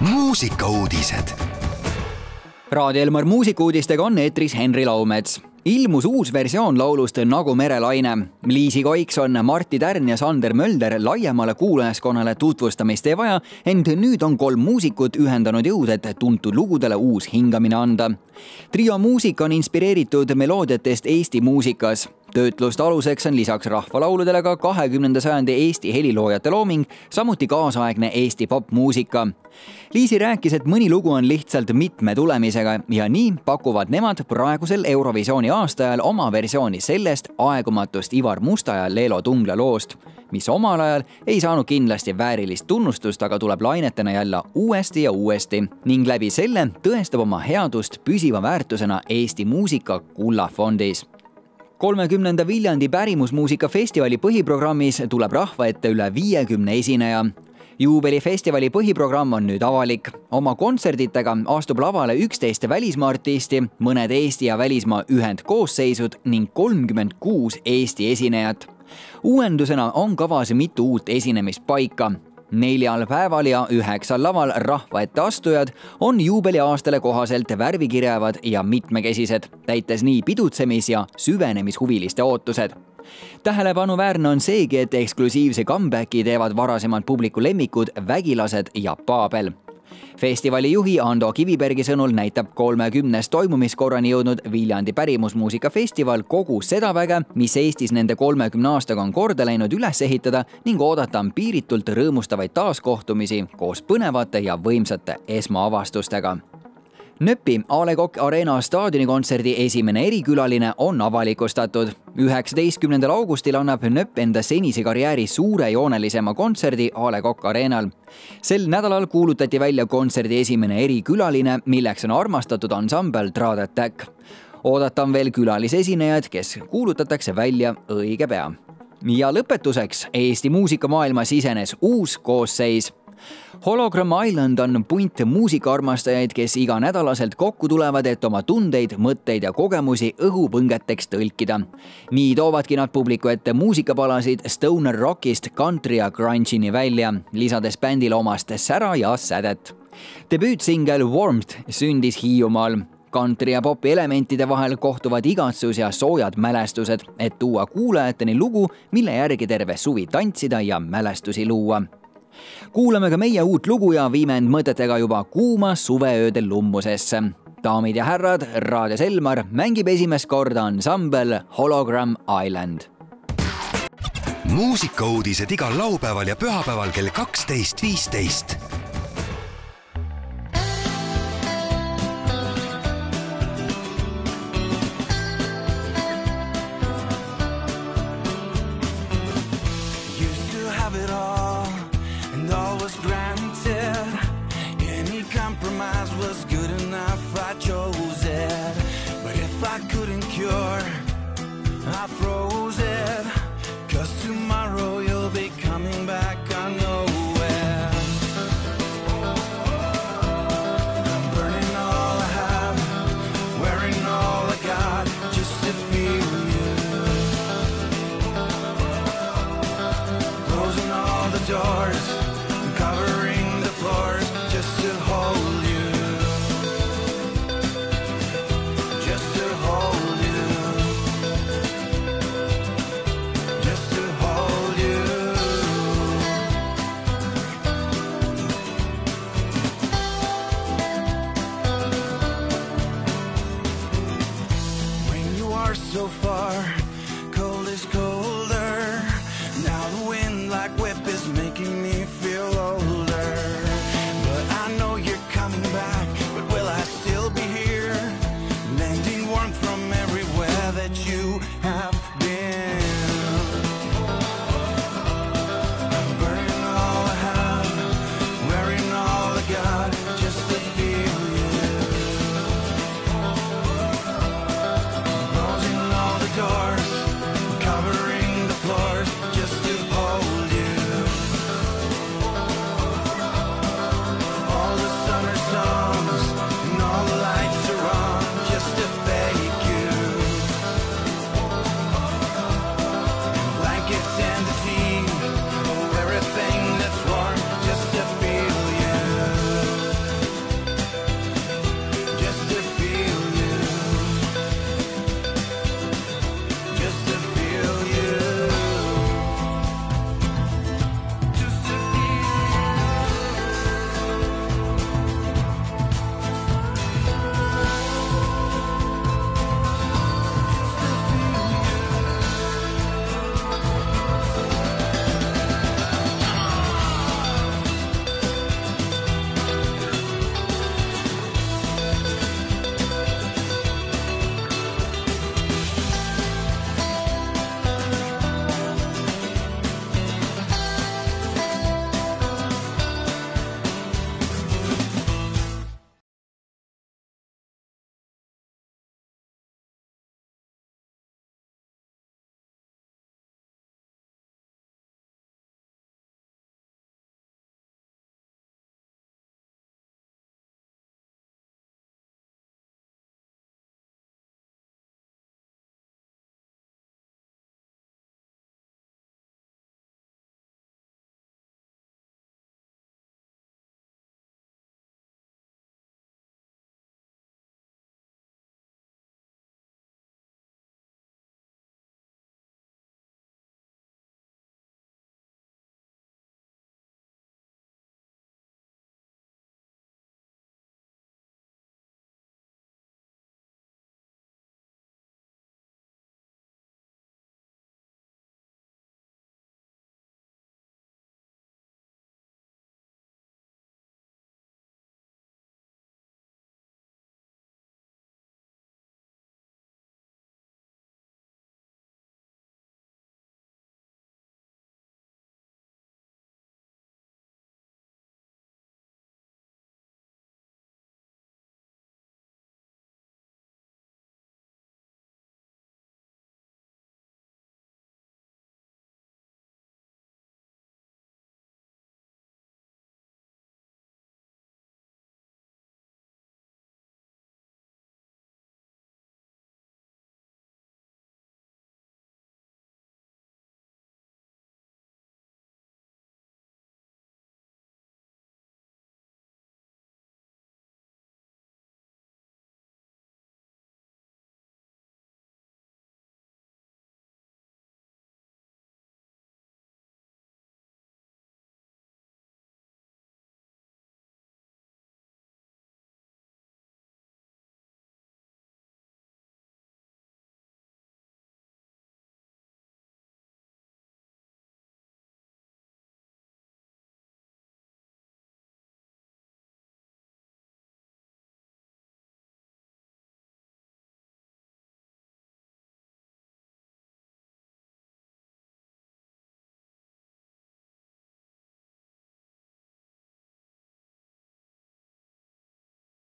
muusikauudised. Raadio Elmar muusikuudistega on eetris Henri Laumets ilmus uus versioon laulust Nagu merelaine. Liisi Koikson, Martti Tärn ja Sander Mölder laiemale kuulajaskonnale tutvustamist ei vaja, ent nüüd on kolm muusikut ühendanud jõud, et tuntud lugudele uus hingamine anda. trio muusika on inspireeritud meloodiatest Eesti muusikas töötluste aluseks on lisaks rahvalauludele ka kahekümnenda sajandi Eesti heliloojate looming, samuti kaasaegne Eesti popmuusika. Liisi rääkis, et mõni lugu on lihtsalt mitme tulemisega ja nii pakuvad nemad praegusel Eurovisiooni aastaajal oma versiooni sellest aegumatust Ivar Musta ja Leelo Tungla loost, mis omal ajal ei saanud kindlasti väärilist tunnustust, aga tuleb lainetena jälle uuesti ja uuesti ning läbi selle tõestab oma headust püsiva väärtusena Eesti muusika kullafondis kolmekümnenda Viljandi pärimusmuusika festivali põhiprogrammis tuleb rahva ette üle viiekümne esineja. juubelifestivali põhiprogramm on nüüd avalik. oma kontserditega astub lavale üksteist välismaa artisti, mõned Eesti ja välismaa ühendkoosseisud ning kolmkümmend kuus Eesti esinejat. uuendusena on kavas mitu uut esinemispaika neljal päeval ja üheksal laval rahva ette astujad on juubeliaastale kohaselt värvikirjavad ja mitmekesised, täites nii pidutsemis- ja süvenemishuviliste ootused. Tähelepanuväärne on seegi, et eksklusiivse comeback'i teevad varasemad publiku lemmikud Vägilased ja Paabel festivali juhi Ando Kivibergi sõnul näitab kolmekümnes toimumiskorrani jõudnud Viljandi pärimusmuusikafestival kogu seda väge, mis Eestis nende kolmekümne aastaga on korda läinud üles ehitada ning oodata on piiritult rõõmustavaid taaskohtumisi koos põnevate ja võimsate esmaavastustega Nööpi A Le Coq Arena staadionikontserdi esimene erikülaline on avalikustatud. üheksateistkümnendal augustil annab Nööp enda senise karjääri suurejoonelisema kontserdi A Le Coq Arenal. sel nädalal kuulutati välja kontserdi esimene erikülaline, milleks on armastatud ansambel Trad Attack. oodata on veel külalisesinejaid, kes kuulutatakse välja õige pea ja lõpetuseks Eesti muusikamaailma sisenes uus koosseis Hologram Island on punt muusikaarmastajaid, kes iganädalaselt kokku tulevad, et oma tundeid, mõtteid ja kogemusi õhupõngeteks tõlkida. nii toovadki nad publiku ette muusikapalasid stoner rockist country ja grunge'ini välja, lisades bändile omast sära ja sädet. debüütsingel Warmth sündis Hiiumaal kantri ja popi elementide vahel kohtuvad igatsus ja soojad mälestused, et tuua kuulajateni lugu, mille järgi terve suvi tantsida ja mälestusi luua kuulame ka meie uut lugu ja viime end mõtetega juba kuuma suveööde lummusesse. daamid ja härrad, Raadio Selmar mängib esimest korda ansambel Hologram Island. muusikauudised igal laupäeval ja pühapäeval kell kaksteist, viisteist my throat. rockets and